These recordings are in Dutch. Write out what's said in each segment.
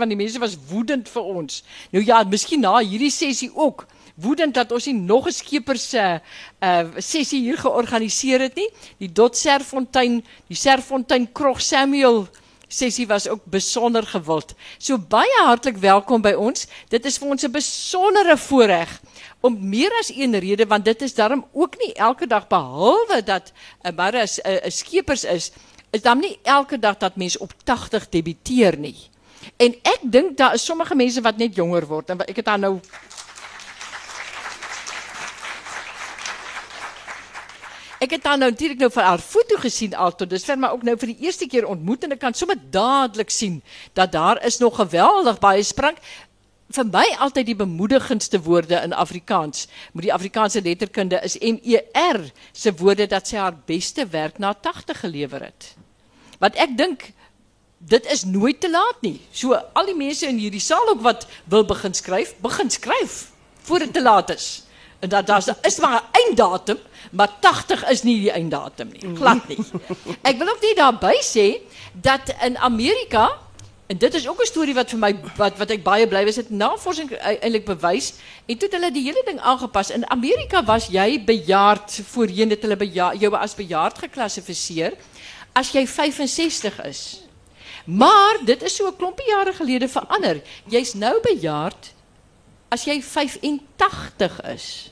want die mense was woedend vir ons. Nou ja, miskien na hierdie sessie ook woedend dat ons nie nog 'n skepers uh, uh sessie hier georganiseer het nie. Die Dot Serfontein, die Serfontein Krog Samuel sessie was ook besonder gewild. So baie hartlik welkom by ons. Dit is vir ons 'n besondere voorreg om meer as een rede want dit is daarom ook nie elke dag behalwe dat 'n barre 'n skepers is, is dan nie elke dag dat mense op 80 debiteer nie. En ek dink daar is sommige mense wat net jonger word en ek het dan nou Ek het dan nou natuurlik nou vir haar foto gesien alto. Dis vir my ook nou vir die eerste keer ontmoet en ek kan sommer dadelik sien dat daar is nog geweldig baie sprank vir my altyd die bemoedigendste woorde in Afrikaans. Met die Afrikaanse letterkunde is MER se woorde dat sy haar beste werk na 80 gelewer het. Wat ek dink dit is nooit te laat nie. So al die mense in hierdie saal ook wat wil begin skryf, begin skryf voor dit te laat is. En dat daar is maar 'n einddatum, maar 80 is nie die einddatum nie. Glad nie. Ek wil ook net daarby sê dat in Amerika En dit is ook een story wat voor mij, wat, wat ik baie blij was, het navorsing eigenlijk bewijs. En toen hulle die hele ding aangepast. In Amerika was jij bejaard, voorheen dat hulle bejaard, jou als bejaard geclassificeerd, als jij 65 is. Maar dit is zo so 'n klompie jare gelede verander. Jy's nou bejaard as jy 85 is.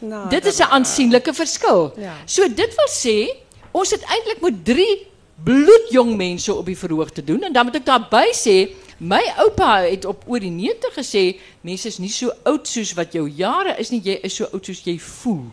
Nou, dit is 'n aansienlike verskil. Ja. So dit wil sê ons het eintlik met drie bloedjong mense op die verhoog te doen en dan moet ek daarby sê my oupa het op oor die 90 gesê mense is nie so oud soos wat jou jare is nie jy is so oud soos jy voel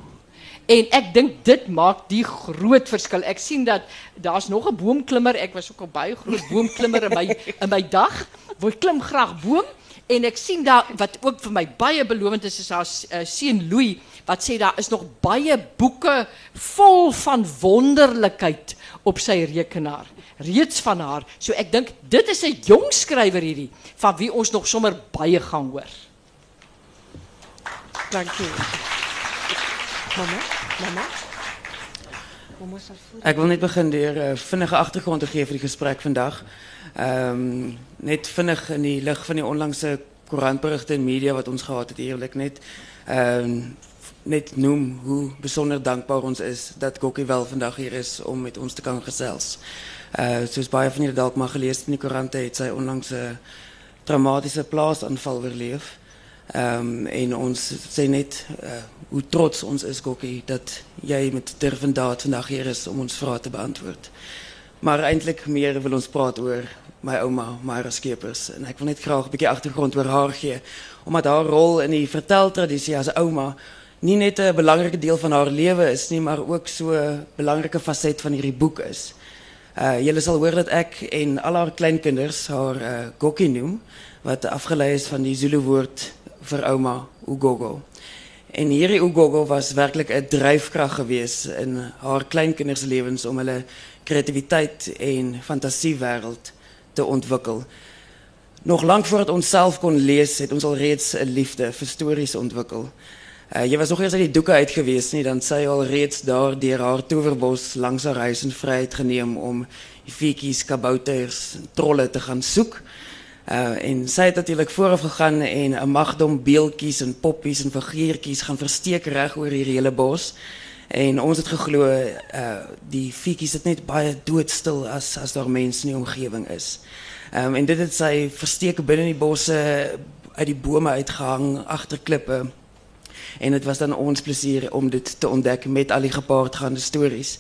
en ek dink dit maak die groot verskil ek sien dat daar's nog 'n boomklimmer ek was ook al baie groot boomklimmer in my in my dag wou klim graag boom en ek sien daar wat ook vir my baie belovend is is haar uh, seun Louis wat sê daar is nog baie boeke vol van wonderlikheid op sy rekenaar reeds van haar. So ek dink dit is 'n jong skrywer hierdie van wie ons nog sommer baie gaan hoor. Dankie. Mama, mama. Ek wil net begin deur 'n uh, vinnige agtergrond te gee vir die gesprek vandag. Ehm um, net vinnig in die lig van die onlangse koerantberigte en media wat ons gehad het ek net ehm um, net noem hoe bijzonder dankbaar ons is dat Gokkie wel vandaag hier is om met ons te kan gesels. Uh soos baie van julle dalk maar gelees in die koerante het sy onlangs 'n traumatiese plaasaanval oorleef. Um, en ons sê net uh, hoe trots ons is Gokkie dat jy met durvendaad vandag hier is om ons vrae te beantwoord. Maar eintlik meer wil ons praat oor my ouma, Myra Skeepers en ek wil net graag 'n bietjie agtergrond oor haar gee omdat haar rol in die verteltradisie as ouma nie net 'n belangrike deel van haar lewe is nie, maar ook so 'n belangrike faset van hierdie boek is. Uh julle sal hoor dat ek en al haar kleinkinders haar uh noem wat afgelei is van die Zulu woord vir ouma Ugogo. En hierdie Ugogo was werklik 'n dryfkrag geweest in haar kleinkinders se lewens om hulle kreatiwiteit en fantasiewêreld te ontwikkel. Nog lank voordat ons self kon lees, het ons al reeds 'n liefde vir stories ontwikkel. Uh, jy was nog eers uit die doeke uit gewees nie, dan sy al reeds daar deur haar towerbos langs haar huis in vryheid geneem om die feetjies, kabouters, trolle te gaan soek. Uh, en sy het natuurlik vooraf gegaan en 'n magdom beeltjies en poppies en figuurtjies gaan versteek reg oor hierdie hele bos. En ons het geglo uh die feetjies het net baie doodstil as as daar mense in die omgewing is. Um, en dit het sy versteek binne in die bosse uit die bome uitgehang agter klippe En het was dan ons plezier om dit te ontdekken met al die gepaardgaande stories.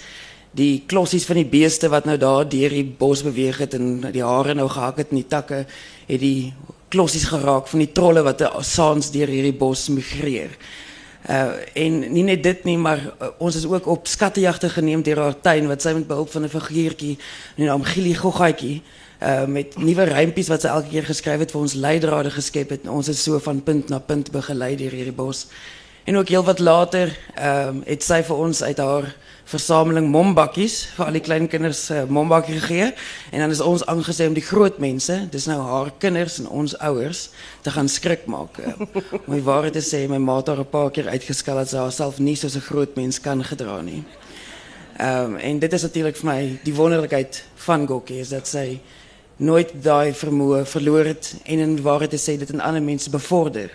Die klossies van die beesten wat nou daar deur die bos beweeg het en die hare nou gehak het in die takke, het die klossies geraak van die trolle wat saans deur hierdie bos migreer. Uh en nie net dit nie, maar uh, ons is ook op skattejagte geneem deur haar tuin wat sy met behulp van 'n figuurtjie, 'n naam Gili Goggaatjie, uh met nuwe rympies wat sy elke keer geskryf het vir ons leidrade geskep het. Ons is so van punt na punt begelei deur hierdie bos. En ook heel wat later ehm het sy vir ons uit haar versameling mombakkies vir al die klein kinders uh, mombakkie gegee en dan is ons aangesê om die groot mense, dis nou haar kinders en ons ouers te gaan skrik maak. Uh, om die waarheid te sê, my ma het paar keer uitgeskel dat sy haarself nie soos 'n groot mens kan gedra. Ehm en dit is natuurlik vir my die wonderlikheid van Gokkie is dat sy nooit daai vermoë verloor het en in waarheid te sê dit in ander mense bevorder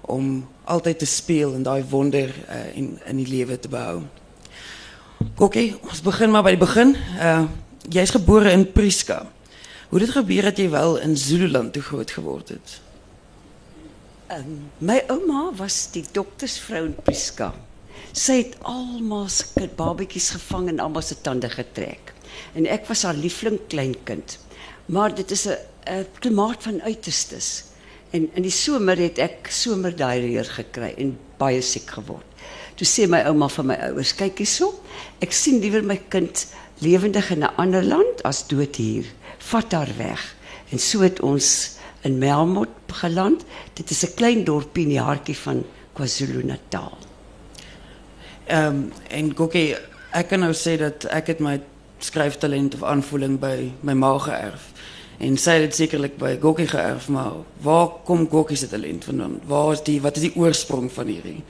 om altyd te speel en daai wonder uh, in in die lewe te behou. Oké, okay, ons begin maar bij het begin. Uh, jij is geboren in Priska. Hoe dit gebeurt dat je wel in Zululand toe groot geworden bent? Um, ehm, mijn oma was die doktersvrouw in Priska. Zij heeft allemaal babatjies gevangen en allemaal zijn tanden getrek. En ik was haar liefling kleinkind. Maar dit is een klimaat van uiterstes. En in die somer het ek somerdiarree gekry en baie siek geword. Toe sê my ouma vir my ouers, kyk hierso, ek sien liewer my kind lewendig in 'n ander land as dood hier. Vat haar weg. En so het ons in Melmot geland. Dit is 'n klein dorpie in die hartjie van KwaZulu-Natal. Ehm um, en Gokie, ek kan nou sê dat ek het my skryftalent of aanvoeling by my ma geërf. En sy het dit sekerlik by Gokie geërf, maar waar kom Gokie se talent vandaan? Waar is die wat is die oorsprong van hierdie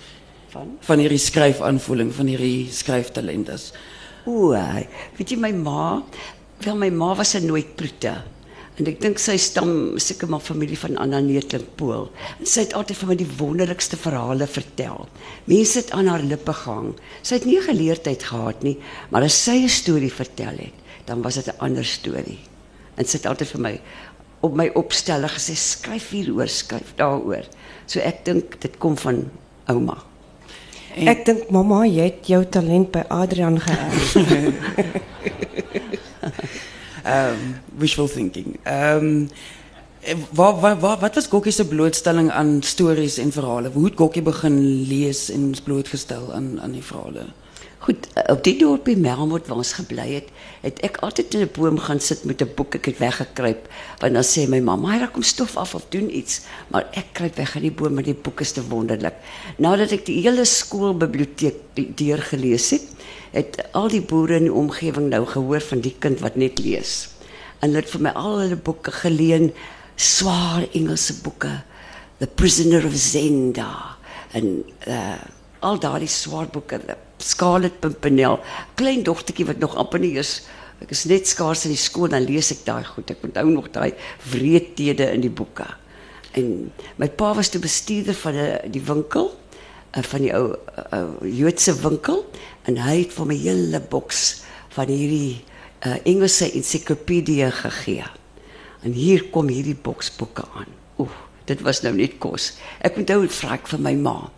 Van van hierdie skryfaanvoeling, van hierdie skryftalent is? O, weet jy my ma, wel my ma was 'n nooit proete. En ek dink sy stam seker maar familie van Anna Neetling Pool. En sy het altyd vir my die wonderlikste verhale vertel. Mense het aan haar lippe gehang. Sy het nie geleerdheid gehad nie, maar as sy 'n storie vertel het, dan was dit 'n ander storie. En sy het altyd vir my op my opstelle gesê skryf hieroor, skryf daaroor. So ek dink dit kom van ouma. Ek dink mamma, jy het jou talent by Adrian geërf. um, wishful thinking. Um, wat, wat, wat, wat was Gokkie se blootstelling aan stories en verhale? Hoe het Gokkie begin lees en is blootgestel aan, aan die verhale? Goed, eh, op die dorpie Melmot waar ons gebly het, het ek altyd in 'n boom gaan sit met 'n boek. Ek het weggekruip want dan sê my mamma, "Hy kom stof af of doen iets." Maar ek kruip weg in die boom met die boek is te wonderlik. Nadat ek die hele skoolbiblioteek deurgelees het, het al die boere in die omgewing nou gehoor van die kind wat net lees. En hulle het vir my al hulle boeke geleen, swaar Engelse boeke. The Prisoner of Zenda en uh al daardie swaar boeke, Scarlet Pimpernel, klein dogtertjie wat nog amper nie eens ek is net skaars in die skool dan lees ek daai goed. Ek onthou nog daai wreedhede in die boeke. En my pa was toe bestuurder van die, die winkel uh, van die ou uh, Joodse winkel en hy het vir my 'n hele boks van hierdie uh, Engelse ensiklopedie gegee. En hier kom hierdie boks boeke aan. Oef, dit was nou net kos. Ek onthou dit vra ek vir my ma.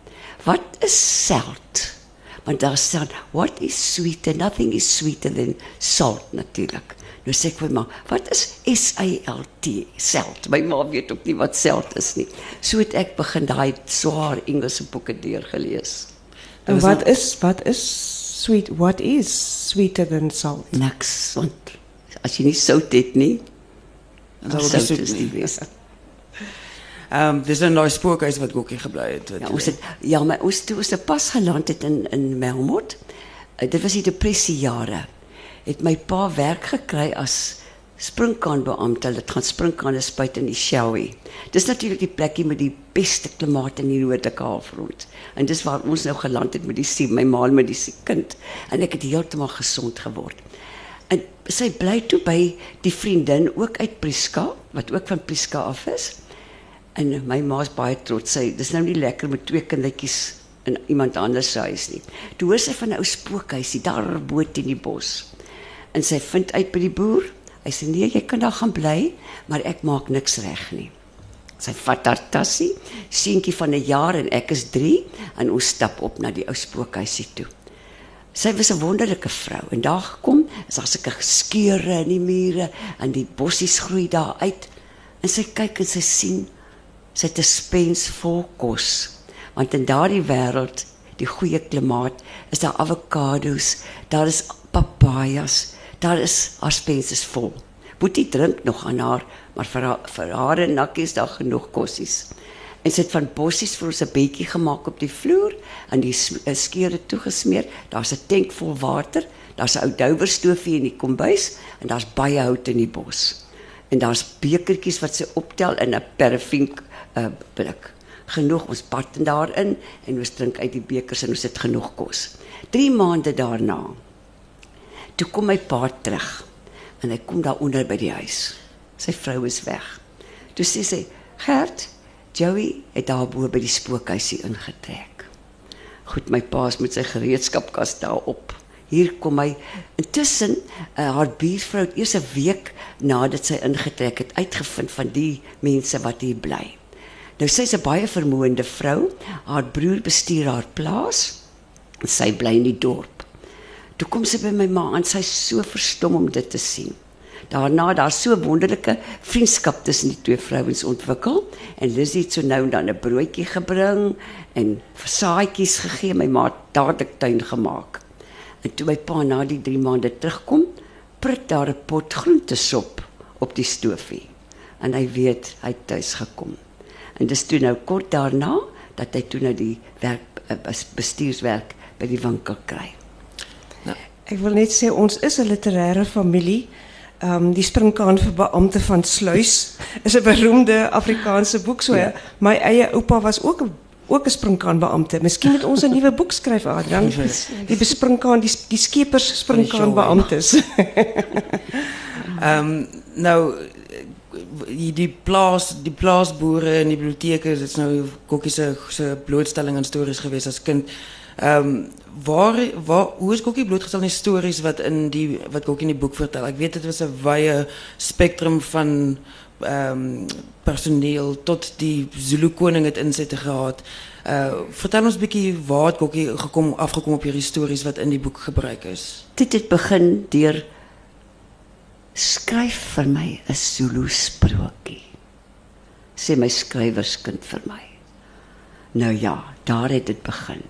Wat is salt? Want daar staan what is sweeter? Nothing is sweeter than salt natuurlik. Nou sê ek vir my, wat is S A L T? Salt. My ma weet ook nie wat salt is nie. So het ek begin daai swaar Engelse boeke deurgelees. en wat is wat is sweet? What is sweeter than salt? Niks, want as jy nie sout het nie, Dan sout dit nie is soet die nie. beste. Ehm um, dis in daai spookhuis wat Gokkie gebly het. Ja, ons het ja, maar ons toe ons pas geland het in in Melmot. Uh, dit was die depressiejare. Het my pa werk gekry as springkaanbeampte. Het gaan springkane spuit in die Shelby. Dis natuurlik die plekkie met die beste klimaat in die noordelike halfrond. En dis waar ons nou geland het met die siek, my ma met die siek kind. En ek het heeltemal gesond geword. En sy bly toe by die vriendin ook uit Prieska, wat ook van Prieska af is. En my ma's baie trots. Sy dis nou nie lekker met twee kindertjies in iemand anders se huis nie. Toe hoor sy van 'n ou spookhuisie daar bo teen die bos. En sy vind uit by die boer. Hy sê nee, jy kan daar gaan bly, maar ek maak niks reg nie. Sy vat haar tassie, seentjie van 'n jaar en ek is 3 en ons stap op na die ou spookhuisie toe. Sy was 'n wonderlike vrou en daar gekom, is daar sulke skeure in die mure en die bossies groei daar uit. En sy kyk en sy sien sy het 'n spens vol kos. Want in daardie wêreld, die goeie klimaat, is daar avokado's, daar is papajas, daar is haar spens is vol. Boetie drink nog aan haar, maar vir haar, vir haar en Nakkie is daar genoeg kossies. En sy het van bossies vir ons 'n bedjie gemaak op die vloer en die eh, skeure toegesmeer. Daar's 'n tank vol water, daar's 'n ou douwerstoofie in die kombuis en daar's baie hout in die bos. En daar's bekertjies wat sy optel in 'n paraffien uh, blik. Genoeg ons bad in daarin en ons drink uit die bekers en ons het genoeg kos. 3 maande daarna toe kom my pa terug en hy kom daar onder by die huis. Sy vrou is weg. Toe sê sy: "Gert, Joey het daar bo by die spookhuisie ingetrek." Goed, my pa's met sy gereedskapkas daar op. Hier kom hy. Intussen, uh, haar buurvrou eers 'n week nadat sy ingetrek het uitgevind van die mense wat hier bly. Nou sy's 'n baie vermoënde vrou. Haar broer bestuur haar plaas. En sy bly in die dorp. Toe kom sy by my ma en sy's so verstom om dit te sien. Daarna daar so wonderlike vriendskap tussen die twee vrouens ontwikkel en Lizzie het so nou en dan 'n broodjie gebring en saaitjies gegee, my ma het dadelik tuin gemaak. En toe my pa na die 3 maande terugkom, prit daar 'n pot groentesop op die stoofie. En hy weet hy het tuis gekom. En dis toe nou kort daarna dat hy toe nou die werk eh, bes- bestuurswerk by die winkel kry. Ik wil net zeggen, ons is een literaire familie. Ehm die springkaan vir beampte van Sluis is 'n beroemde Afrikaanse boek. So Ja. my eie oupa was ook 'n ook 'n springkaan beampte. Miskien moet ons 'n nuwe boek skryf Adrian. Die bespringkaan die die skepers springkaan beamptes. Ehm nou die, plaas die plaasboere en die biblioteke dit's nou kokkie se blootstelling aan stories gewees as kind. Ehm waar waar hoe is kokkie blootgestel aan stories wat in die wat kokkie in die boek vertel? Ek weet dit was 'n wye spektrum van ehm personeel tot die Zulu koning het insette gehad. Uh vertel ons bietjie waar het kokkie gekom afgekom op hierdie stories wat in die boek gebruik is. Dit het begin deur skryf vir my 'n Zulu sprokie. Sê my skrywerskind vir my. Nou ja, daar het dit begin.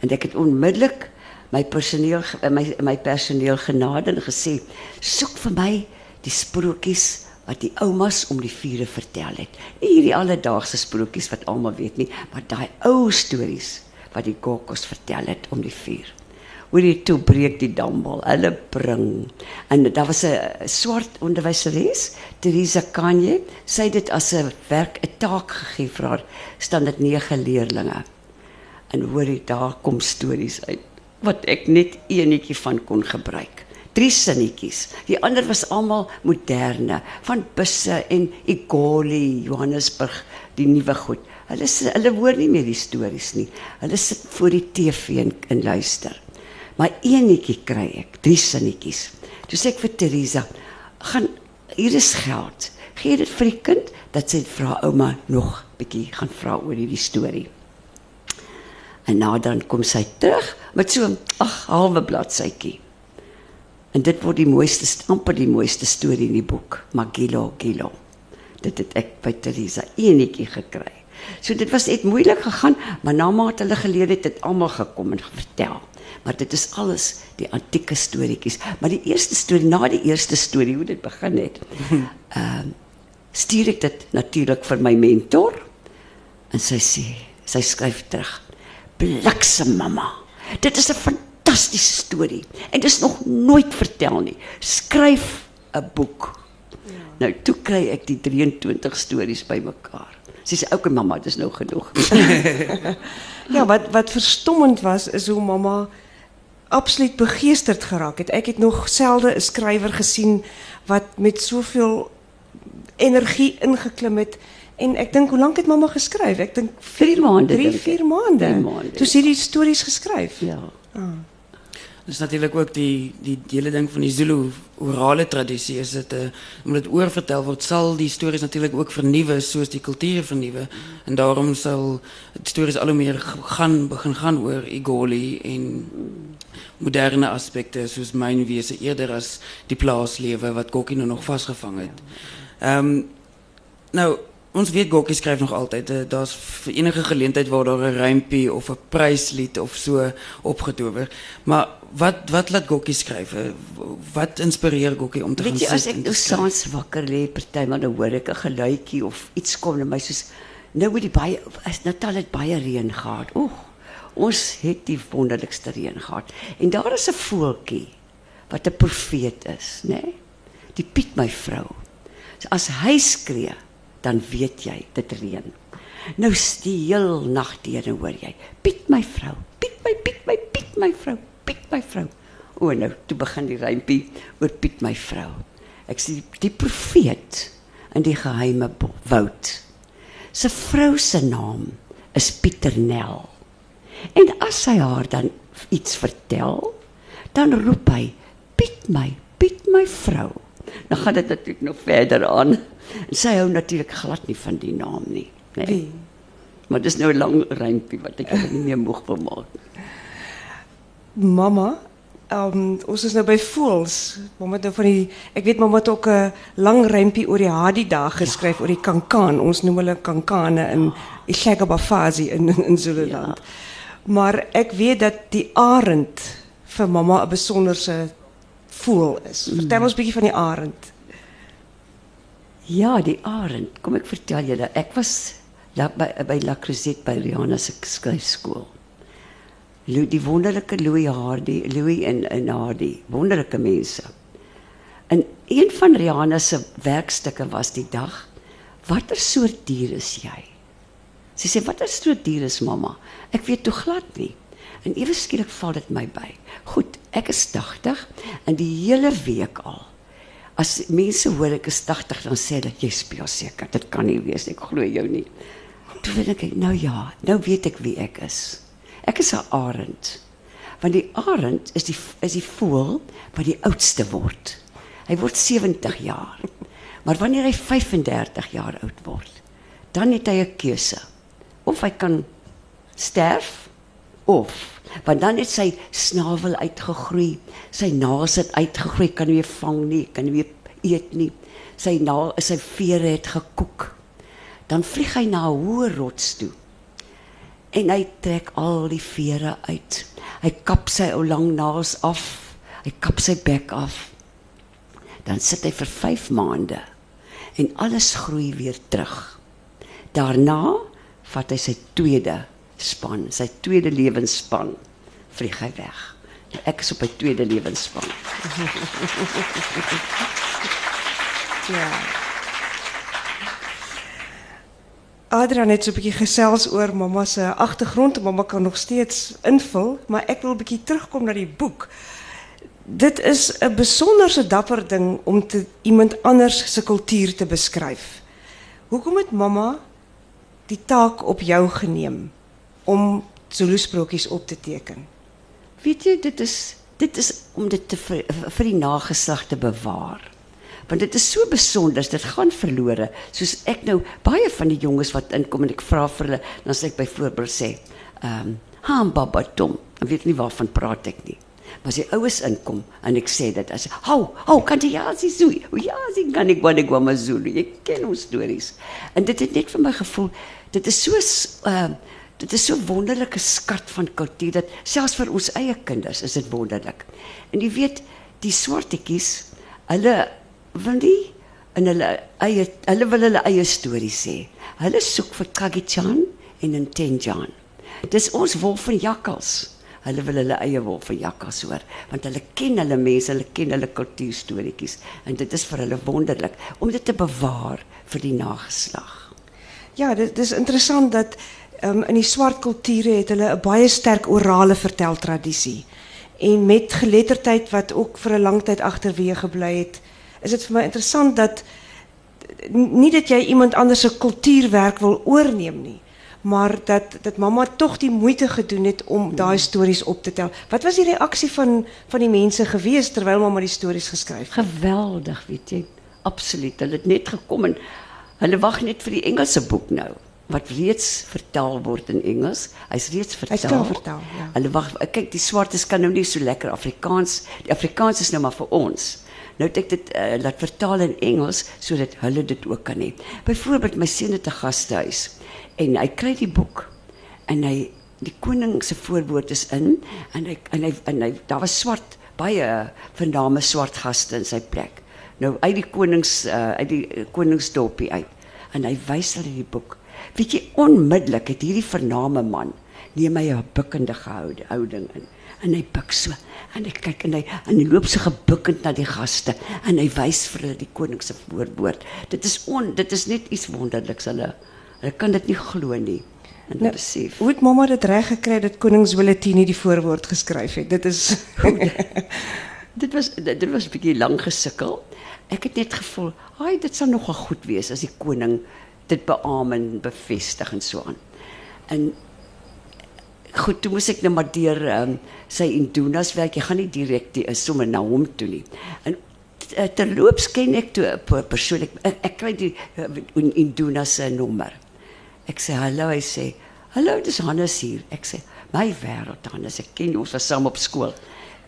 En ek het onmiddellik my personeel my my personeel genade en gesê, "Soek vir my die sprokies wat die oumas om die vure vertel het. Nie hierdie alledaagse sprokies wat almal weet nie, maar daai ou stories wat die kokkos vertel het om die vuur." Hoe die toe breek die dambal. Hulle bring en daar was 'n swart onderwyseres, Teresa Kanye, sy het dit as 'n werk 'n taak gegee vir haar standaard 9 leerdlinge. En hoor jy daar kom stories uit wat ek net eenetjie van kon gebruik. Drie sinnetjies. Die ander was almal moderne, van busse en Igoli, Johannesburg, die nuwe goed. Hulle hulle hoor nie meer die stories nie. Hulle sit voor die TV en, en luister. Maar eenetjie kry ek, drie sinnetjies. Toe sê ek vir Teresa, gaan hier is geld. Gee dit vir die kind dat sy vra ouma nog bietjie gaan vra oor hierdie storie. En nou dan kom sy terug met so 'n ag halwe bladsytjie. En dit word die mooiste amper die mooiste storie in die boek, Magilo Gilo. Dit het ek by Teresa enetjie gekry. So dit was net moeilik gegaan, maar na mate hulle geleer het, het almal gekom en vertel. Maar dit is alles die antieke storieetjies. Maar die eerste storie, na die eerste storie hoe dit begin het, ehm stuur ek dit natuurlik vir my mentor en sy sê, sy skryf terug. Bliksem mamma. Dit is 'n fantastiese storie en dit is nog nooit vertel nie. Skryf 'n boek. Ja. Nou toe kry ek die 23 stories bymekaar. Sy sê ook mamma, dis nou genoeg. Ja, wat wat verstommend was is hoe mamma absoluut begeesterd geraak het. Ek het nog selde 'n skrywer gesien wat met soveel energie ingeklim het. En ek dink hoe lank het mamma geskryf? Ek dink Drie maande, 3, dink ek. 4 maande. Drie maande, Toe sy die stories geskryf. ja. Dis natuurlik ook die die hele ding van die Zulu orale tradisie is 'n uh, omdat dit oorvertel word sal die stories natuurlik ook vernuwe soos die kultuur vernuwe en daarom sal die stories al meer gaan begin gaan oor Igoli en moderne aspekte soos mynwese eerder as die plaaslewe wat Kokkie nou nog vasgevang het. Ehm nou ons weet Gokkie skryf nog altyd. Uh, Daar's vir enige geleentheid waar daar 'n rympie of 'n pryslied of so opgetower. Maar wat wat laat Gokkie skryf? Eh, Wat inspireer Gokkie om te Weet gaan jy as sit ek en nou te skryf? saans wakker lê, partymal dan hoor ek 'n geluidjie of iets kom na my soos nou met die baie as Natal het baie reën gehad. Oeg. Ons het die wonderlikste reën gehad. En daar is 'n voeltjie wat 'n profeet is? Nee? Die Piet my vrou. So as hy skree, dan weet jy dit reën. Nou heel nag deur en hoor jy, Piet my vrou, Piet my Piet my Piet my vrou, Piet my vrou. O nou, toe begin die rympie oor Piet my vrou. Ek sê die, profeet in die geheime woud. Sy vrou se naam is Pieternel. En as hy haar dan iets vertel, dan roep hy: "Piet my, Piet my vrou." Dan gaan dit natuurlik nog verder aan. En sy hou natuurlik glad nie van die naam nie? Nee. Wie? Maar dis nou 'n lang rympie wat ek nie meer moeg wil maak. Mamma, um, ons is nou by voels. Mamma nou van die ek weet mamma het ook 'n lang rympie oor die Hadi dag geskryf oor die kankaan. Ons noem hulle kankane in Ishagabafazi in in, in Zululand. Maar ek weet dat die arend vir mamma 'n besonderse voel is. Vertel ons 'n bietjie van die arend. Ja, die arend. Kom ek vertel julle, ek was la, by by La Crusette by Rihanna se skryfskool. Lou die wonderlike Louis Hardy, Louis en en Hardy, wonderlike mense. En een van Rihanna se werkstukke was die dag: "Watter soort dier is jy?" Sy sê: "Watter soort dier is mamma?" Ek weet toe glad nie. En ewe skielik val dit my by. Goed, ek is 80 en die hele week al As mense hoor ek is 80 dan sê hulle jy speel seker. Dit kan nie wees ek glo jou nie. Toe weet ek nou ja, nou weet ek wie ek is. Ek is 'n arend. Want die arend is die is die voël wat die oudste word. Hy word 70 jaar. Maar wanneer hy 35 jaar oud word, dan het hy 'n keuse. Of hy kan sterf of want dan het sy snavel uitgegroei, sy naels het uitgegroei, kan nie meer vang nie, kan nie meer eet nie. Sy na sy vere het gekoek. Dan vlieg hy na 'n hoë rots toe. En hy trek al die vere uit. Hy kap sy ou lang naels af. Hy kap sy bek af. Dan sit hy vir 5 maande en alles groei weer terug. Daarna vat hy sy tweede span, sy tweede lewensspan, vlieg hy weg. Nou, ek is op my tweede lewensspan. Ja. Adrian het so 'n bietjie gesels oor mamma se agtergrond. Mamma kan nog steeds invul, maar ek wil 'n bietjie terugkom na die boek. Dit is 'n besonderse dapper ding om te iemand anders se kultuur te beskryf. Hoekom het mamma die taak op jou geneem om Zulu sprokies op te teken? Weet jy, dit is dit is om dit te vir die nageslag te bewaar. Want dit is so besonder, dit gaan verlore. Soos ek nou baie van die jonges wat inkom en ek vra vir hulle, dan sê ek byvoorbeeld sê, ehm, um, "Han baba tom." Dan weet ek nie waarvan praat ek nie. Maar as die oues inkom en ek sê dit, as hou, hou, kan jy ja sê so. Ja, sien kan ek wat ek wou maar Zulu. Ek ken ons stories. En dit het net vir my gevoel, dit is so ehm dit is so wonderlike skat van kultuur dat selfs vir ons eie kinders is dit wonderlik. En jy weet, die swartetjies, hulle wil nie in hulle eie hulle wil hulle eie stories sê. Hulle soek vir Kagichan en 'n Tenjan. Dis ons wolf van jakkals. Hulle wil hulle eie wolf van jakkals hoor, want hulle ken hulle mense, hulle ken hulle kultuurstorieetjies en dit is vir hulle wonderlik om dit te bewaar vir die nageslag. Ja, dit is interessant dat um, in die swart kulture het hulle 'n baie sterk orale verteltradisie. En met geletterdheid wat ook vir 'n lang tyd agterweë gebly het, is dit vir my interessant dat nie dat jy iemand anders se kultuurwerk wil oorneem nie, maar dat dat mamma tog die moeite gedoen het om daai stories op te tel. Wat was die reaksie van van die mense gewees terwyl mamma die stories het? Geweldig, weet jy. Absoluut. Hulle het net gekom en hulle wag net vir die Engelse boek nou wat reeds vertaal word in Engels. Hy's reeds vertaal. Hy's klaar vertaal, ja. Hulle wag kyk die swartes kan nou nie so lekker Afrikaans. Die Afrikaans is nou maar vir ons. Nou het ek dit uh, laat vertaal in Engels sodat hulle dit ook kan hê. Byvoorbeeld my seun het 'n gastehuis en hy kry die boek en hy die koning se voorwoord is in en hy en hy en hy daar was swart baie vername swart gaste in sy plek. Nou uit die konings uh, uit die koningsdorpie uit en hy wys hulle die boek. Weet jy onmiddellik het hierdie vername man neem hy 'n bukkende gehoude houding in en hy buig so en hy kyk en hy en hy loop so gebukkend na die gaste en hy wys vir hulle die koning se voorwoord. Dit is on dit is net iets wonderliks hulle hulle kan dit nie glo nie. En nou, besef. Hoe het mamma dit reg gekry dat koning Zwelithini die voorwoord geskryf het? Dit is dit was dit, dit was 'n bietjie lank gesukkel. Ek het net gevoel, "Ag, dit sal nogal goed wees as die koning dit beamoen en bevestig en so aan." En goed, toe moes ek nou maar deur um, sy Indunas werk. Jy gaan nie direk die is sommer na hom toe nie. En uh, terloops ken ek toe 'n persoon ek, ek, kry die uh, Indunas se nommer. Ek sê hallo, hy sê, "Hallo, dis Hannes hier." Ek sê, "My wêreld, Hannes, ek ken ons was saam op skool."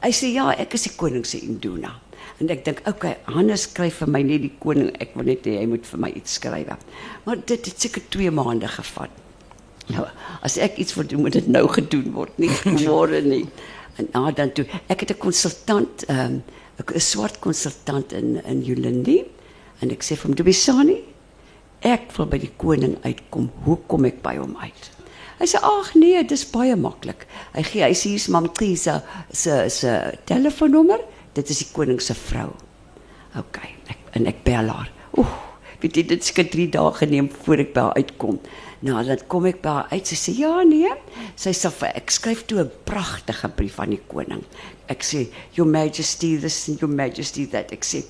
Hy sê, "Ja, ek is die koning se Induna." En ek dink, "Oké, okay, Hannes skryf vir my net die koning, ek wil hê hy moet vir my iets skryf." Maar dit het seker 2 maande gevat. Nou, as ek iets wil doen, moet dit nou gedoen word, nie môre nie. En nou dan toe, ek het 'n konsultant, ehm, um, 'n swart konsultant in in Julindi en sê vir hom, "Dubisani, ek wil by die koning uitkom. Hoe kom ek by hom uit?" Hy sê, "Ag nee, dis baie maklik." Hy gee hy sê hier's Mam Trisa se se telefoonnommer. Dit is die koning se vrou. OK, ek en ek bel haar. Oeh, weet jy dit skit 3 dae geneem voor ek by haar uitkom. Nou dan kom ek by haar uit. Sy sê, "Ja, nee." Sy sê, "Ek skryf toe 'n pragtige brief aan die koning." Ek sê, "Your Majesty this and Your Majesty that." Ek sê,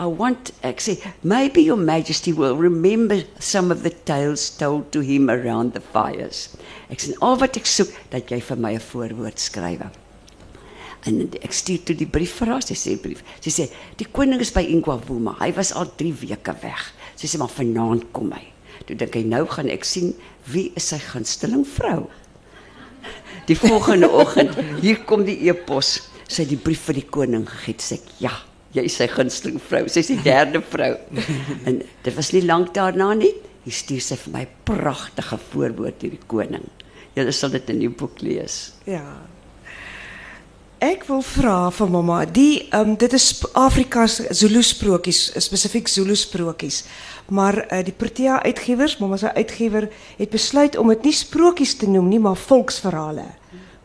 I want, ek sê, maybe your majesty will remember some of the tales told to him around the fires. Ek sê, al wat ek soek, dat jy vir my 'n voorwoord skryf. En ek stuur toe die brief vir haar, sy sê brief. Sy sê, die koning is by Ingwavuma. Hy was al 3 weke weg. Sy sê, maar vanaand kom hy. Toe dink hy, nou gaan ek sien wie is sy gunsteling vrou. Die volgende oggend, hier kom die e-pos. Sy het die brief vir die koning gegee. Sê ek, ja jy is sy gunsteling vrou. Sy is die derde vrou. en dit was nie lank daarna nie. Hy stuur sy vir my pragtige voorwoord hierdie koning. Julle sal dit in die boek lees. Ja. Ek wil vra vir mamma, die um, dit is Afrika se Zulu sprokies, spesifiek Zulu sprokies. Maar uh, die Protea uitgewers, mamma se uitgewer het besluit om dit nie sprokies te noem nie, maar volksverhale.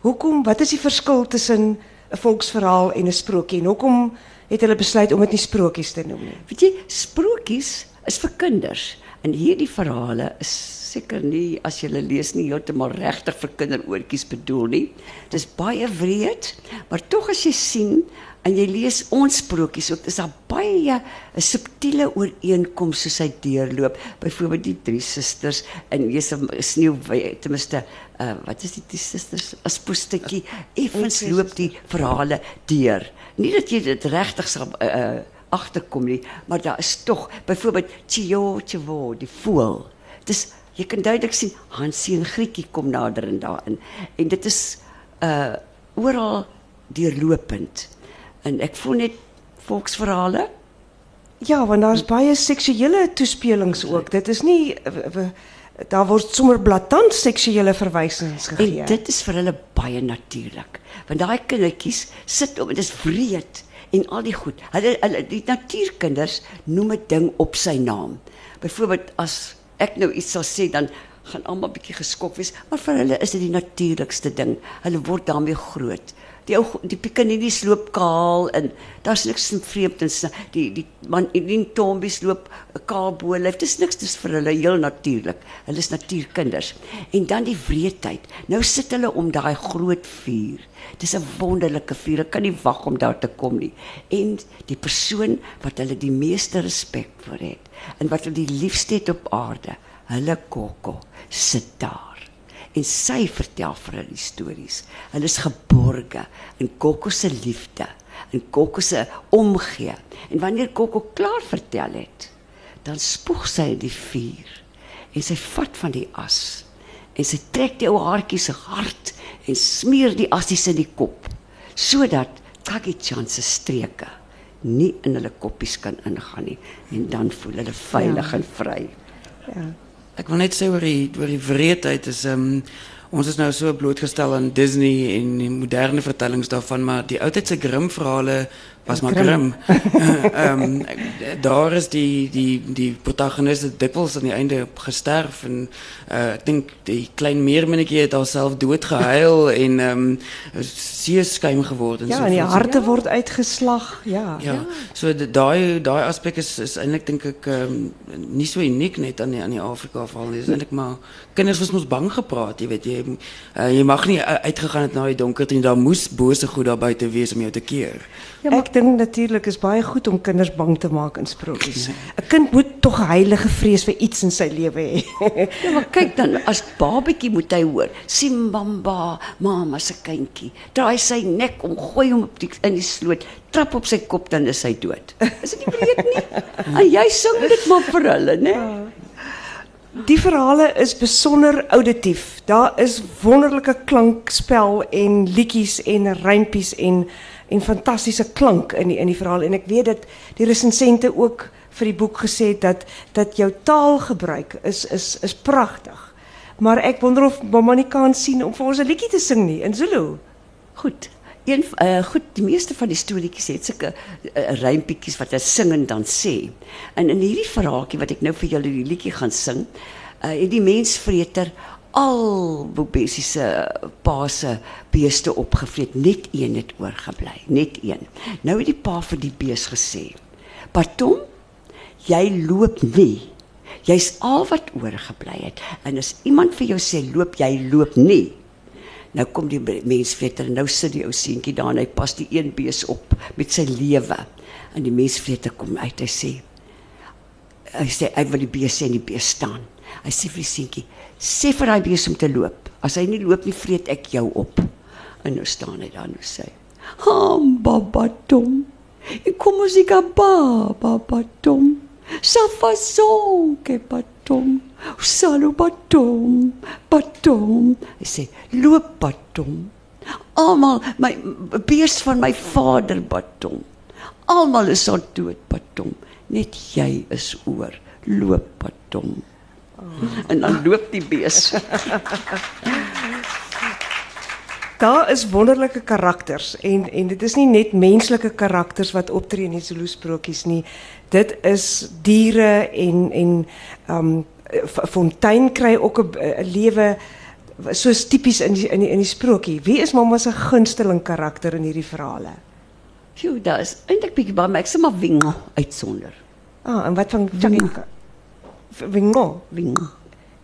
Hoekom? Wat is die verskil tussen 'n volksverhaal en 'n sprokie? En hoekom het hulle besluit om dit nie sprokies te noem nie. Weet jy, sprokies is vir kinders en hierdie verhale is seker nie as jy lees nie heeltemal regtig vir kinderoortjies bedoel nie. Dis baie wreed, maar tog as jy sien en jy lees ons sprokies ook, is daar baie 'n subtiele ooreenkoms soos hy deurloop. Byvoorbeeld die drie susters in Jesus sneeu ten minste uh, wat is die drie susters as poestetjie effens loop die verhale deur. Nie dat jy dit regtig sal uh, agterkom nie, maar daar is tog byvoorbeeld Chio Chivo, die voel. Dis jy kan duidelik sien Hansie en Grietjie kom nader en daarin. En dit is uh oral deurlopend. En ek voel net volksverhale. Ja, want daar's baie seksuele toespelings ook. Dit is nie daar word sommer blaatant seksuele verwysings gegee. En dit is vir hulle baie natuurlik. Want daai kindertjies sit op, dit is wreed en al die goed. Hulle hulle die natuurkinders noem 'n ding op sy naam. Byvoorbeeld as ek nou iets sal sê dan gaan almal bietjie geskok wees, maar vir hulle is dit die natuurlikste ding. Hulle word daarmee groot. Die ou die pikaninis loop kaal en daar's niks in vreemdens die die man die tombies loop kaal bo lyf dis niks dis vir hulle heel natuurlik hulle is natuurkinders. En dan die wreedheid. Nou sit hulle om daai groot vuur. Dis 'n wonderlike vuur ek kan nie wag om daar te kom nie. En die persoon wat hulle die meeste respek vir het en wat hulle die liefste het op aarde hulle kokko sit daar en sy vertel vir hulle stories. Hulle is geborge in Kokko se liefde, in Kokko se omgee. En wanneer Kokko klaar vertel het, dan spoeg sy in die vuur en sy vat van die as en sy trek die ou haartjie se hart en smeer die assies in die kop sodat Kagichan se streke nie in hulle koppies kan ingaan nie en dan voel hulle veilig ja. en vry. Ja. Ek wil net sê oor die oor die wreedheid is ehm um, ons is nou so blootgestel aan Disney en die moderne vertellings daarvan maar die oudheid se Grimm verhale was maar grim. Ehm um, daar is die die die protagonis het dikwels aan die einde gesterf en uh, ek dink die klein meerminnetjie het haarself dood gehuil en ehm um, see skuim geword en ja, en die harte ja. word uitgeslag. Ja. Ja. ja. So daai daai aspek is is eintlik dink ek ehm um, nie so uniek net aan die aan die Afrika verhaal nie. Dis eintlik maar kinders was mos bang gepraat, jy weet jy uh, jy mag nie uitgegaan het na die donker en daar moes bose goed daar buite wees om jou te keer. Ja, maar dink natuurlik is baie goed om kinders bang te maak in sprokies. 'n Kind moet tog 'n heilige vrees vir iets in sy lewe hê. Ja, maar kyk dan as babetjie moet hy hoor. Simbamba, mamma se kindjie. Draai sy nek om, gooi hom op die in die sloot, trap op sy kop dan is hy dood. Is dit nie breed nie? En jy sing dit maar vir hulle, né? Die verhale is besonder auditief. Daar is wonderlike klankspel en liedjies en rympies en en fantastiese klank in die in die verhaal en ek weet dat die resensente ook vir die boek het dat dat jou taalgebruik is is is pragtig. Maar ek wonder of mamma nie kan sien om vir ons 'n liedjie te nie in Zulu. Goed. Een uh, goed, die meeste van die storieetjies het sulke uh, rympietjies wat hy sing en dan sê. En in hierdie verhaaltjie wat ek nou vir julle die liedjie gaan sing, uh, het die mensvreter al Bobessie se pa se beeste opgevreet, net een het oorgebly, net een. Nou het die pa vir die bees gesê: "Patom, jy loop nie. Jy's al wat oorgebly het. En as iemand vir jou sê loop, jy loop nie." Nou kom die mensvreter en nou sit die ou seentjie daar en hy pas die een bees op met sy lewe. En die mensvreter kom uit hy sê hy sê hy wil die bees sê en die bees staan. Hy sê vir die seentjie, sê vir daai bees om te loop. As hy nie loop nie, vreet ek jou op. En nou staan hy daar en nou sê, "Ham baba tom. Ek kom ons ek ba baba tom. Safason ke patom. Salo patom. Patom." Hy sê, "Loop patom." Almal my bees van my vader patom. Almal is al dood patom. Net jy is oor. Loop patom. En dan loop die bees. Daar is wonderlike karakters en en dit is nie net menslike karakters wat optree in die Zulu sprokies nie. Dit is diere en en ehm um, Fontein kry ook 'n lewe soos tipies in die, in die, in die sprokie. Wie is mamma se gunsteling karakter in hierdie verhale? Sjoe, daar is eintlik bietjie baie, maar ek sê maar Wingo uitsonder. Ah, en wat van Wingo? Wingo, Wingo.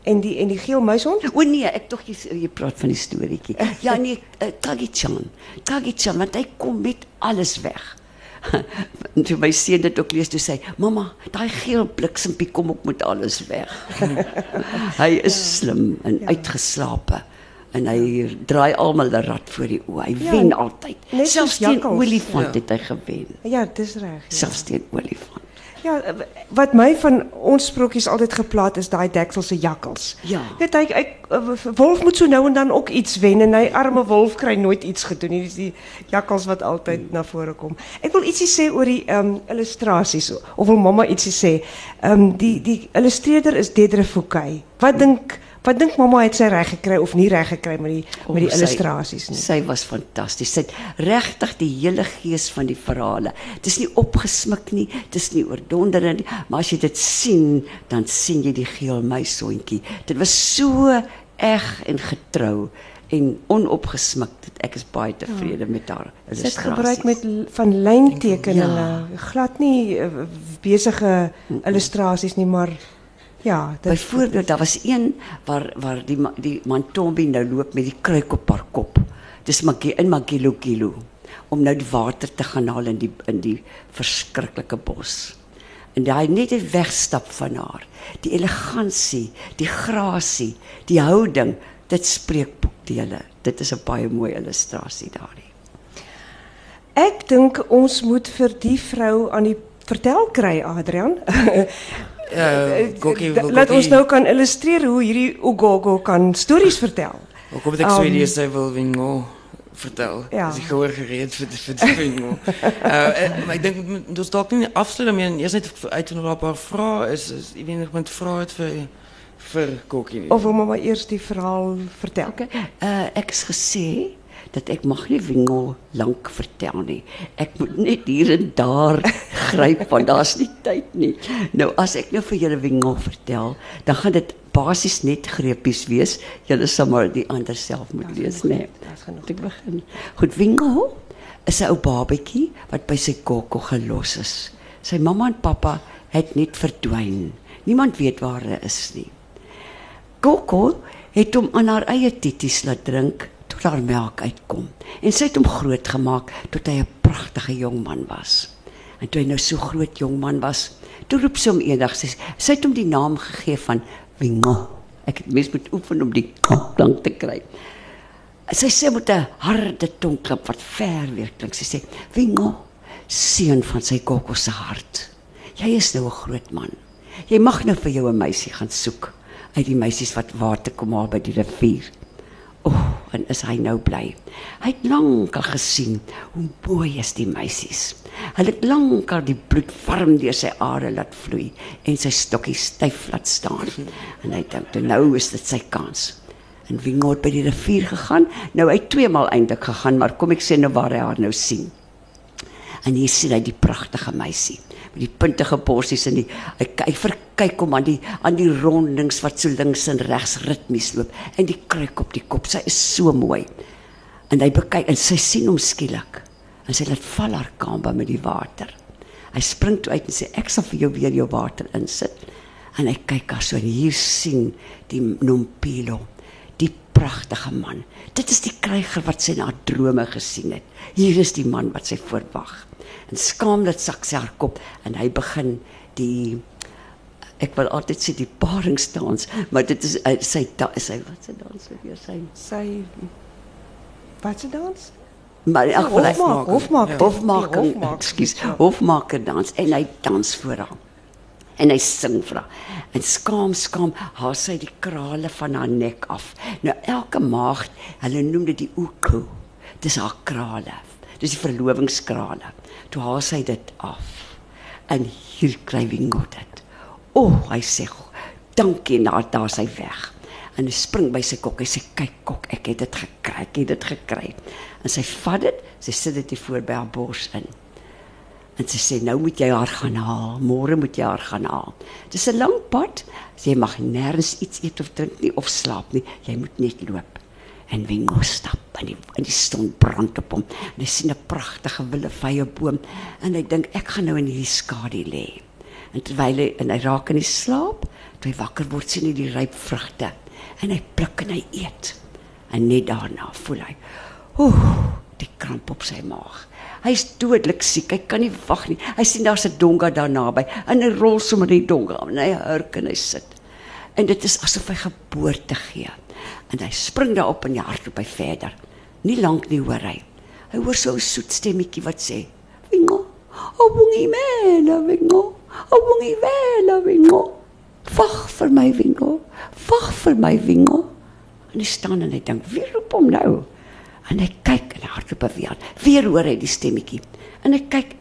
En die en die geel muishond? O nee, ek tog jy, jy praat van die storieetjie. Ja nee, uh, Tagichan. Tagichan, want hy kom met alles weg. En toe my seun dit ook lees toe sê, "Mamma, daai geel bliksempie kom ook met alles weg." hy is ja. slim en ja. uitgeslape en hy ja. draai almal 'n rad voor die oë. Hy ja, wen altyd. Selfs teen olifant ja. het hy gewen. Ja, dis reg. Ja. Selfs teen olifant. Ja, wat my van ons sprokies altyd geplaat is daai dekselse jakkals. Ja. Net hy, hy wolf moet so nou en dan ook iets wen en arme wolf kry nooit iets gedoen nie. Dis die jakkals wat altyd hmm. na vore kom. Ek wil ietsie sê oor die um, illustrasies of wil mamma ietsie sê. Ehm um, die die illustreerder is Dedre Fouquet. Wat dink Wat dink mamma het sy reg gekry of nie reg gekry met die oh, met die illustrasies nie? Sy was fantasties. Sy het regtig die hele gees van die verhale. Dis nie opgesmik nie, dis nie oordonderend nie, maar as jy dit sien, dan sien jy die geel muishondjie. Dit was so eg en getrou en onopgesmik. Ek is baie tevrede met haar illustrasies. Sy het gebruik met van lyntekeninge, ja. glad nie uh, besige illustrasies nie, maar Ja, byvoorbeeld daar was een waar waar die die Mantombi nou loop met die kruik op haar kop. Dis Magie in Magilo Kilo om nou die water te gaan haal in die in die verskriklike bos. En daai net 'n wegstap van haar. Die elegansie, die grasie, die houding, dit spreek boekdele. Dit is 'n baie mooi illustrasie daarin. Ek dink ons moet vir die vrou aan die vertel kry Adrian. Uh, Laat ons nou kan illustreer hoe hierdie Ugogo kan stories vertel. Hoekom het ek so idee sy wil wingo vertel? Ja. Is ek gehoor gereed vir vir die wingo. uh, maar ek dink ons dalk nie afsluit daarmee eers net uit en 'n paar vrae is is jy weet nog met vrae het vir vir Kokkie. Of wil maar eers die verhaal vertel. Okay. Uh, ek is gesê dat ek mag nie wingel lank vertel nie. Ek moet net hier en daar gryp want daar's nie tyd nie. Nou as ek nou vir julle wingel vertel, dan gaan dit basies net greepies wees. Julle sal maar die ander self moet lees, né? Dis genoeg. Ek begin. Goed, wingel is 'n ou babetjie wat by sy kokko gelos is. Sy mamma en pappa het net verdwyn. Niemand weet waar hulle is nie. Kokko het hom aan haar eie titties laat drink tot haar melk uitkom. En sy het hom grootgemaak tot hy 'n pragtige jong man was. En toe hy nou so groot jong man was, toe roep sy hom eendag sy sy het hom die naam gegee van Wingo. Ek het mens moet oefen om die klank te kry. Sy sê met 'n harde tongklap wat ver weer klink. Sy sê: "Wingo, seun van sy kokko se hart. Jy is nou 'n groot man. Jy mag nou vir jou 'n meisie gaan soek uit die meisies wat water kom haal by die rivier." O, oh, en is hy nou bly. Hy het lankal gesien hoe mooi is die meisies. Hulle het lankal die bloed warm deur sy are laat vloei en sy stokkie styf laat staan. En hy dink toe nou is dit sy kans. En Wingo het by die rivier gegaan. Nou hy twee maal eintlik gegaan, maar kom ek sê nou waar hy haar nou sien. En hier sien hy die pragtige meisie met die puntige borsies en die hy, hy verkyk hom aan die aan die rondings wat so links en regs ritmies loop en die kruik op die kop. Sy is so mooi. En hy bekyk en sy sien hom skielik. En sy laat val haar kamba met die water. Hy spring toe uit en sê ek sal vir jou weer jou water insit. En hy kyk haar so en hier sien die Nompilo pragtige man. Dit is die kryger wat sy na drome gesien het. Hier is die man wat sy voorwag. En skaamlik sak sy haar kop en hy begin die ek wil altyd sê die paringsdans, maar dit is uh, sy da, sy wat se dans weer sy Sy Wat se dans? maar in elk geval hy- Hofmaak, hofmaak, hofmaak, die hofmaak. ekskuus, hofmaker dans en hy dans voor haar. En hy sing vir haar. En skaam skaam haar sy die krale van haar nek af. Nou elke maagd, hulle noem dit die uku. Dis haar krale. Dis die verlovingskrale. Toe haar sy dit af. En hier kry Wingo dit. O, oh, hy sê dankie en daar daar sy weg. En hy spring by sy kok. Hy sê kyk kok, ek het dit gekry. Ek het dit gekry. En sy vat dit, sy sit dit hier voor by haar bors in. En sy sê nou moet jy haar gaan haal. Môre moet jy haar gaan haal. Dis 'n lang pad. Sy mag nêrens iets eet of drink nie of slaap nie. Jy moet net loop. En Wingo stap en die en die son brand op hom. En hy sien 'n pragtige willevye boom en hy dink ek gaan nou in hierdie skadu lê. En terwyl hy en hy raak in die slaap, toe hy wakker word sien hy die ryp vrugte en hy pluk en hy eet. En net daarna voel hy, ooh, die kramp op sy maag. Hy's dodelik siek. Hy kan nie wag nie. Hy sien daar's 'n donga daar naby en hy rol sommer die donga en hy hurk en hy sit. En dit is asof hy geboorte gee. En hy spring daarop en hy hardloop hy verder. Nie lank nie hoor hy. Hy hoor so 'n soet stemmetjie wat sê: "Wingo, o bungie mena, wingo. O bungie vela, wingo. Wag vir my, wingo. Wag vir my, wingo." En hy staan en hy dink: "Wie roep hom nou?" En hy kyk en hardloop weer aan. Weer hoor hy die stemmetjie. En hy kyk,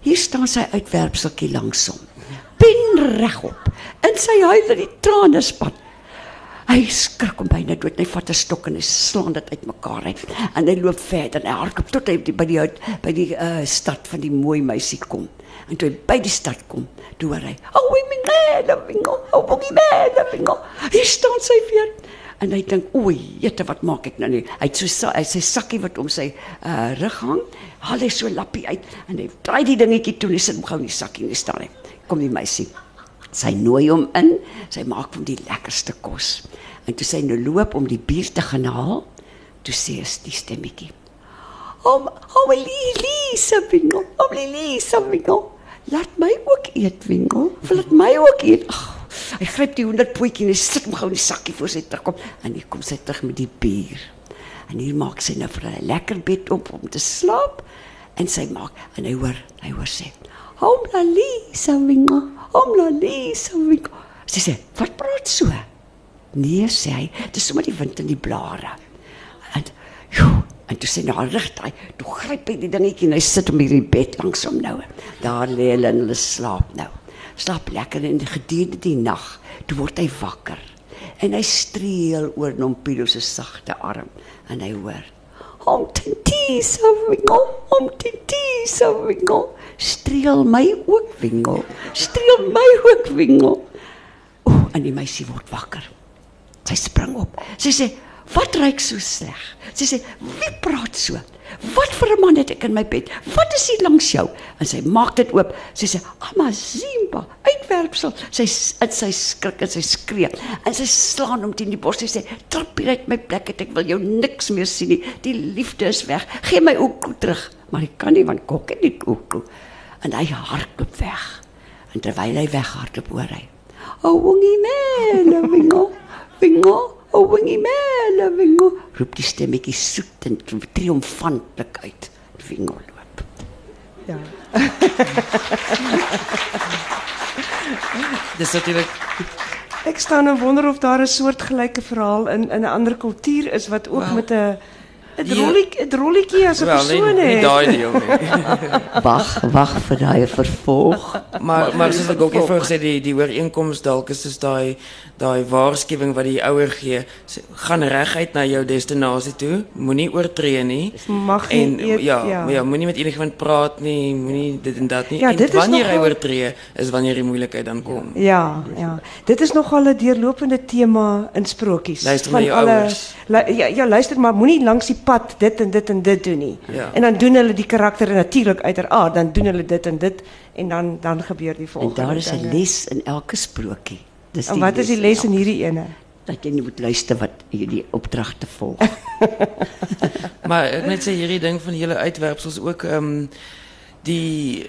hier staan sy uitwerpseltjie langs hom. Pin regop. En sy huil dat die trane spat. Hy skrik om byna dood. Hy vat 'n stok en hy slaan dit uitmekaar uit. En hy loop verder en hy hardloop tot hy by die by die uh, stad van die mooi meisie kom. En toe hy by die stad kom, hoor hy: "O, oh, mingela, wingo. O, bongie mela, wingo." Hier staan sy weer. En hy dink, "O, jette, wat maak ek nou nie?" Hy het so sa- hy sy sakkie wat om sy uh, rug hang, haal hy so lappie uit en hy draai die dingetjie toe en hy sit hom gou in die sakkie en hy staan hy. Kom die meisie. Sy nooi hom in. Sy maak hom die lekkerste kos. En toe sy nou loop om die bier te gaan haal, toe sê is die stemmetjie. Om om Lisa Wingo, om Lisa Wingo. Laat my ook eet, Wingo. Laat my ook eet. Ag, hy gryp die honderdpootjie en hy sit hom gou in die sakkie voor sy terugkom en hier kom sy terug met die bier. En hier maak sy nou vir 'n lekker bed op om te slaap en sy maak en hy hoor, hy hoor sê: "Om Lisa Wingo, om Lisa Wingo." Sy sê: "Wat praat so?" Nee, sê hy, dit is sommer die wind in die blare. En joe, en toe sê hy nou hy, toe gryp hy die dingetjie en hy sit hom hierdie bed langs hom nou. Daar lê hulle en hulle slaap nou. Slaap lekker in die gedurende die nag, toe word hy wakker. En hy streel oor Nompilo se sagte arm en hy hoor Om tintie so wingo, om tintie so wingo. Streel my ook wingo. Streel my ook wingo. O, en die meisie word wakker. Sy spring op. Sy sê: Wat ruik so sleg? Sy sê, "Wie praat so? Wat vir 'n man het ek in my bed? Wat is hier langs jou?" En sy maak dit oop. Sy sê, "Amazimba, uitwerpsel." Sy in sy skrik en sy skree en sy slaan hom teen die bors. Sy sê, "Trap hier uit my plek, het. ek wil jou niks meer sien nie. Die liefde is weg. Gee my ook terug." Maar hy kan nie want kok het nie ook. En hy hardloop weg. En terwyl hy weghardloop, hoor hy, "O wongie man, wingo, wingo." O wingie mele wingo roep die stemmetjie soet en triomfantlik uit. Wingo loop. Ja. Dis natuurlik Ek staan en wonder of daar 'n soortgelyke verhaal in in 'n ander kultuur is wat ook met 'n 'n ja. rolletjie 'n rolletjie as 'n wel persoon nie, nie het. daai deel nie. Wag, wag vir daai vervolg. Maar maar soos ek ook eenvoudig gesê die die ooreenkoms dalk is soos daai daai waarskuwing wat die ouer gee, gaan reguit na jou destinasie toe, moenie oortree nie. Mag nie en eet- ja, ja. ja, ja moenie met enigiemand praat nie, moenie dit en dat nie. Ja, en dit is wanneer hy nogal- oortree is wanneer die moeilikheid dan kom. Ja, ja. Dit is nogal 'n deurlopende tema in sprokies. Luister na jou ouers. lu- ja, ja, luister maar, moenie langs die pad dit en dit en dit doen nie. Ja. En dan doen hulle die karakter natuurlik uiteraard, dan doen hulle dit en dit en dan dan gebeur die En volgende. daar is 'n les in elke sprokie. Dis En wat is die les in hierdie ene? Dat jy nie moet luister wat hierdie opdragte volg. Maar ek net sê hierdie ding van die hele uitwerpsels ook ehm die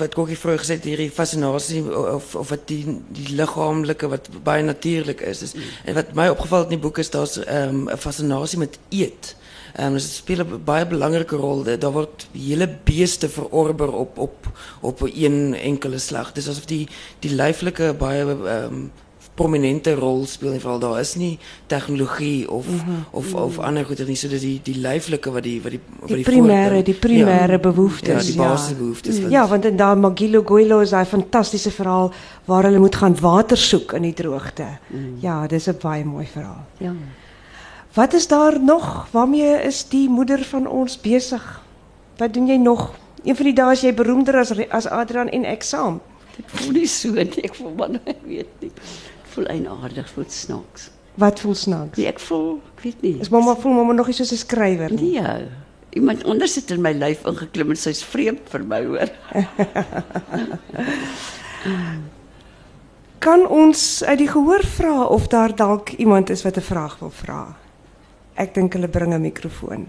wat Kokkie vroeër gesê het hierdie fascinasie of of wat die die liggaamlike wat baie natuurlik is. is en wat my opgeval het in die boek is daar's ehm 'n fascinasie met eet. Um, dit speel 'n baie belangrike rol. Daar daar word hele beeste verorber op op op een enkele slag. Dis asof die die lyflike baie ehm um, prominente rol speel en veral daar is nie tegnologie of Mhm. of of ander goeder nie so dis die die lyflike wat die wat die wat Die voorkeur- die primêre ja, behoeftes. ja die basisbehoeftes wat- Ja, want in daai Magilo Goilo is daai fantastiese verhaal waar hulle moet gaan water soek in die droogte. Ja, dis 'n baie mooi verhaal. Ja. Wat is daar nog? Waarmee is die moeder van ons besig? Wat doen jy nog? Een van die dae is jy beroemder as as Adrian en ek saam. Dit voel nie so nie. Ek voel man, ek weet nie. Ek voel eienaardig, voel snaaks. Wat voel snaaks? Nee, ek voel, ek weet nie. Is mamma voel mamma nog nie soos 'n skrywer nie? Nee. Iemand anders het in my lyf ingeklim en sy's vreemd vir my hoor. Kan ons uit die gehoor vra of daar dalk iemand is wat 'n vraag wil vra? Ek dink hulle bring 'n mikrofoon.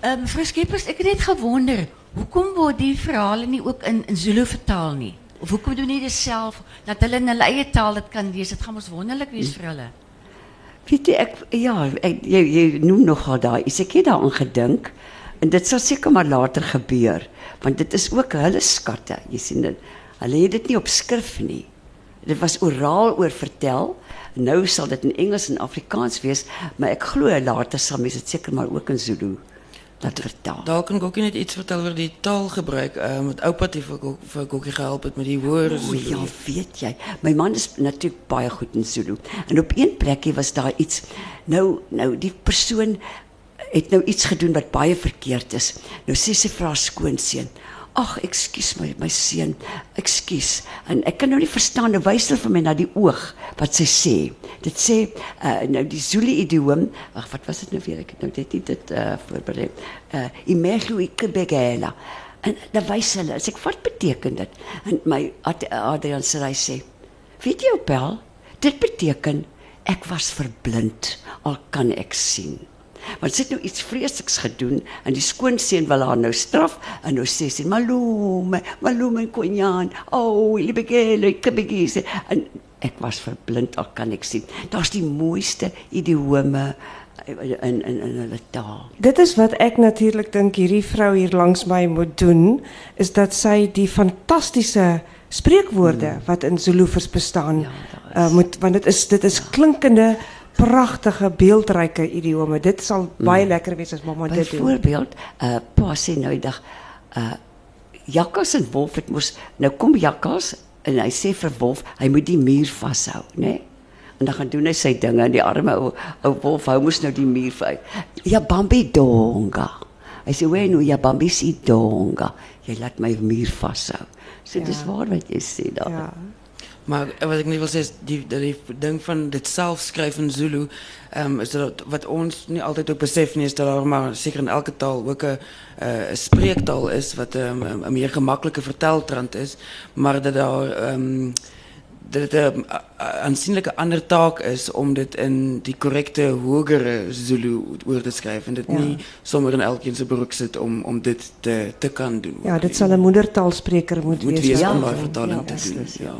Ehm mevrou Skeepers, ek het net gewonder, hoekom word die verhale nie ook in in Zulu vertaal nie? Of hoekom doen nie dit self dat hulle in hulle eie taal dit kan lees? Dit gaan mos wonderlik wees vir hulle. Weet jy ek ja, ek, jy jy noem nogal daai. iets. Ek het daaraan gedink en dit sal seker maar later gebeur want dit is ook hulle skatte. Jy sien dit. Hulle het dit nie op skrif nie. Dit was oraal oor vertel. Nou sal dit in Engels en Afrikaans wees, maar ek glo later sal mense dit seker maar ook in Zulu laat vertaal. Daar kan ek ook net iets vertel oor die taalgebruik. Ehm um, met oupa het vir vir Kokkie gehelp het met die hoor O Zulu. ja, weet jy, my man is natuurlik baie goed in Zulu. En op een plekkie was daar iets. Nou nou die persoon het nou iets gedoen wat baie verkeerd is. Nou sê sy vir haar skoonseun: "Ag, ekskuus my my seun, ekskuus." En ek kan nou nie verstaan nou wys hulle vir my na die oog wat sy sê. Dit sê uh, nou die Zulu idioom, ag wat was dit nou weer? Ek het nou net nie dit uh, voorberei. Uh imehlu ikebegela. En dan wys hulle, as ek wat beteken dit? En my Ad- Adrian sê hy sê, "Weet jy Opel, dit beteken ek was verblind al kan ek sien." Want sy het nou iets vreesliks gedoen en die skoonseun wil haar nou straf en nou sê sy malume, malume konjan, oh, libegele, kebegise en ek was verblind al kan ek sien. Daar's die mooiste idiome in in in, hulle taal. Dit is wat ek natuurlik dink hierdie vrou hier langs my moet doen, is dat sy die fantastiese spreekwoorde wat in Zulufers bestaan, Ja, is- uh, moet want dit is dit is klinkende pragtige beeldryke idiome. Dit sal baie lekker wees as mamma dit doen. Byvoorbeeld, uh pa sê nou dag uh Jakkals en Wolf het mos nou kom Jakkals en hy sê vir Wolf hy moet die muur vashou, né? Nee? En dan gaan doen hy sy dinge en die arme ou ou Wolf hou mos nou die muur vas. Ja Bambi donga. Hy sê nou ja Bambi si donga. Jy laat my muur vashou. So ja. dis waar wat jy sê daar. Ja. Maar wat ik niet wil zeggen die, dat die ding van dit zelf schrijven in Zulu, um, is dat wat ons niet altijd ook beseffen is, dat er maar zeker in elke taal ook een, uh, een spreektaal is, wat um, een meer gemakkelijke verteltrand is, maar dat daar... Um, dat het een aanzienlijke andere taak is om dit in die correcte, hogere Zulu woord te schrijven. En dat ja. niet zomaar in elkeen zijn broek zit om, om dit te, te kan doen. Ja, dit zal een moedertaalspreker moeten moet wees. Moet om daar vertaling ja, te doen. Ja.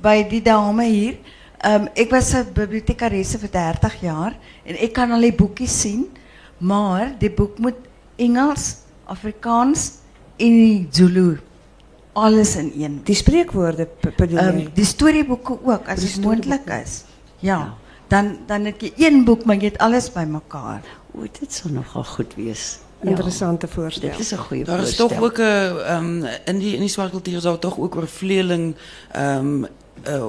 Bij die dame hier, um, ik was een bibliothecaresse voor 30 jaar en ik kan al die boekjes zien, maar die boek moet Engels, Afrikaans en Zulu. Alles in één. Die spreekwoorden bedoel um, Die storieboeke ook, als het moontlik is. Ja. ja. Dan dan het jy een boek, maar jy het alles bij elkaar. O, dit sal nogal goed wees. Interessante voorstel. Dit is een goede voorstel. is toch ook um, in die in die zwarte cultuur zou toch ook oor vleeling um, uh,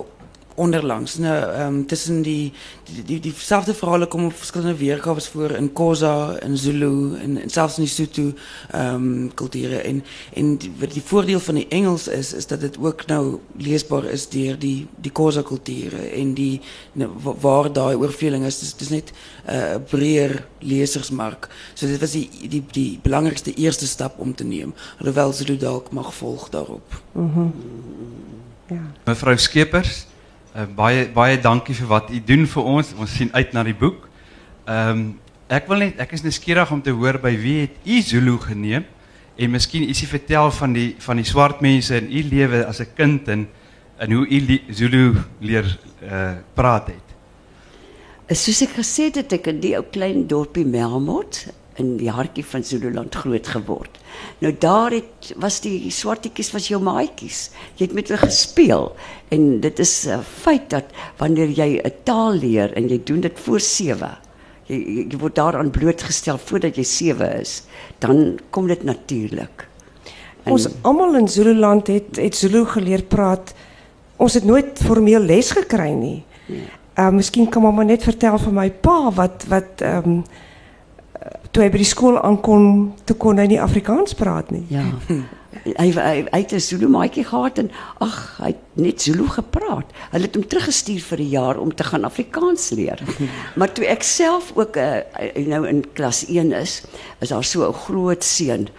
onderlangs. Nou, um, tussen die, die, die, diezelfde verhalen komen op verschillende weergaves voor in Kosa, in Zulu, en, en zelfs in die Sotho um, culturen. En, en die, die voordeel van die Engels is, is dat het ook nou leesbaar is door die, die Kosa culturen. En die, nou, waar daar oorveling is, het is net een uh, breder lezersmark. So dit was die, die, die belangrijkste eerste stap om te nemen. Alhoewel Zulu dalk mag volgen daarop. Mm -hmm. ja. Mevrouw Skepers, Uh, baie baie dankie vir wat u doen vir ons. Ons sien uit na die boek. Ehm um, ek wil net ek is nuuskierig om te hoor by wie het u Zulu geneem en miskien ietsie vertel van die van die swart mense in u lewe as 'n kind en en hoe u Zulu leer uh, praat het. Soos ek gesê het, het ek in die ou klein dorpie Melmot in die hartjie van Zululand groot geword. Nou daar het was die swartetjies was jou maatjies. Jy het met hulle gespeel en dit is 'n feit dat wanneer jy 'n taal leer en jy doen dit voor 7 jy, jy word daaraan blootgestel voordat jy 7 is, dan kom dit natuurlik. Ons almal in Zululand het het Zulu geleer praat. Ons het nooit formeel les gekry nie. Nee. Uh miskien kan mamma net vertel van my pa wat wat ehm um, toe hy by die skool aankom, toe kon hy nie Afrikaans praat nie. Ja. hy hy hy het 'n Zulu maatjie gehad en ag, hy het net Zulu gepraat. Hulle het hom teruggestuur vir 'n jaar om te gaan Afrikaans leer. maar toe ek self ook uh, nou in klas 1 is, is daar so 'n groot seun.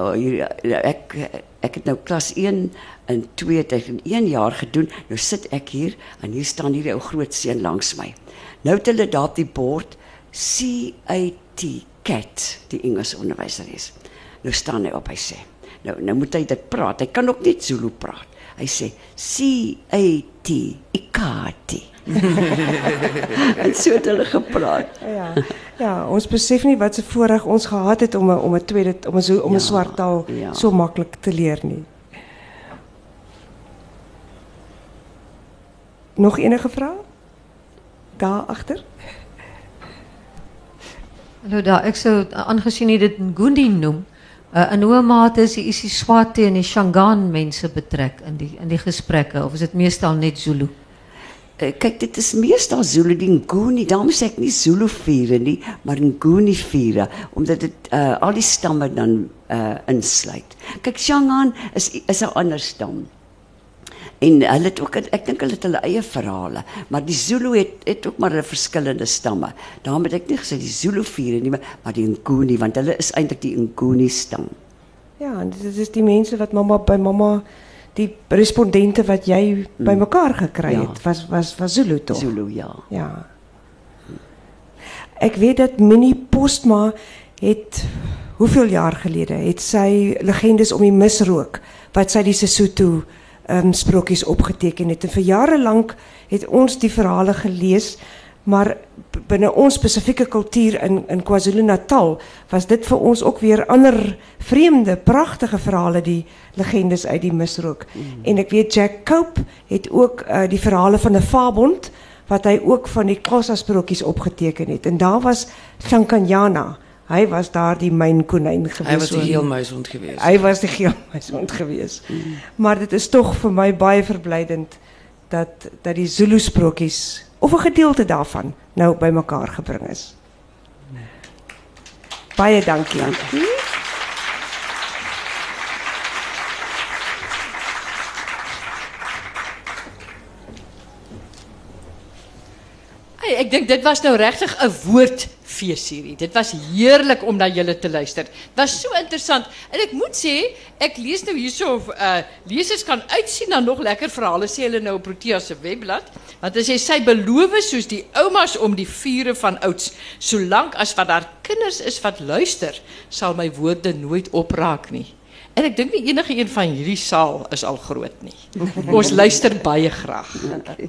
Oh, hier, ek ek het nou klas 1 en 2 het ek in 1 jaar gedoen. Nou sit ek hier en hier staan hierdie ou groot seun langs my. Nou het hulle daar op die bord C A T Cat, die Engelse onderwyseres. Nou staan hy op, hy sê. Nou nou moet hy dit praat. Hy kan ook net Zulu praat. Hy sê C A T Ikati. Dit sou het hulle gepraat. Ja. Ja, ons besef nie wat se voorreg ons gehad het om 'n om 'n tweede om 'n om 'n ja, swart taal ja. so maklik te leer nie. Nog enige vrae? Daar agter? Daar, ek sou aangesien jy dit Ngundi noem, uh, in hoe mate is die isiSwati en die Shangaan mense betrek in die in die gesprekke of is dit meestal net Zulu? Uh, kyk, dit is meestal Zulu die Nguni, daarom sê ek nie Zulu vure nie, maar Nguni vure omdat dit uh, al die stamme dan insluit. Kyk, Shangaan is is 'n ander stam. En hulle het ook ek dink hulle het hulle eie verhale, maar die Zulu het het ook maar verskillende stamme. Daarom het ek nie gesê die Zulu vier nie, maar die Nguni want hulle is eintlik die Nguni stam. Ja, en dit is die mense wat mamma by mamma die respondente wat jy hmm. bymekaar gekry het, was was was Zulu tog. Zulu ja. Ja. Ek weet dat Minnie Postma het hoeveel jaar gelede het sy legendes om die misrook wat sy die Sesotho um, sprokies opgeteken het. En vir jare lank het ons die verhale gelees, maar binne ons spesifieke kultuur in in KwaZulu-Natal was dit vir ons ook weer ander vreemde, pragtige verhale die legendes uit die misrook. Mm. En ek weet Jack Cope het ook uh, die verhale van 'n Fabond wat hy ook van die Xhosa sprokies opgeteken het. En daar was Shankanyana hij was daar die mijnkonijn geweest. Hij was de geelmuishond geweest. Hij was de geelmuishond geweest. Mm. Maar het is toch voor mij bijverblijdend dat, dat die Zulu-sprookjes, of een gedeelte daarvan, nou bij elkaar gebracht is. Baie dankie. dankie. Ik denk, dit was nou rechtig een woord woordfeesserie. Dit was heerlik om na julle te luister. Dit was so interessant en ek moet sê, ek lees nou hierso of uh lesers kan uitsien na nog lekker verhale sê hulle nou op Protea se webblad. Want as jy sy beloof soos die oumas om die vure van ouds, solank as wat daar kinders is wat luister, sal my woorde nooit opraak nie. En ek dink nie enige een van hierdie saal is al groot nie. Ons luister baie graag. Dankie.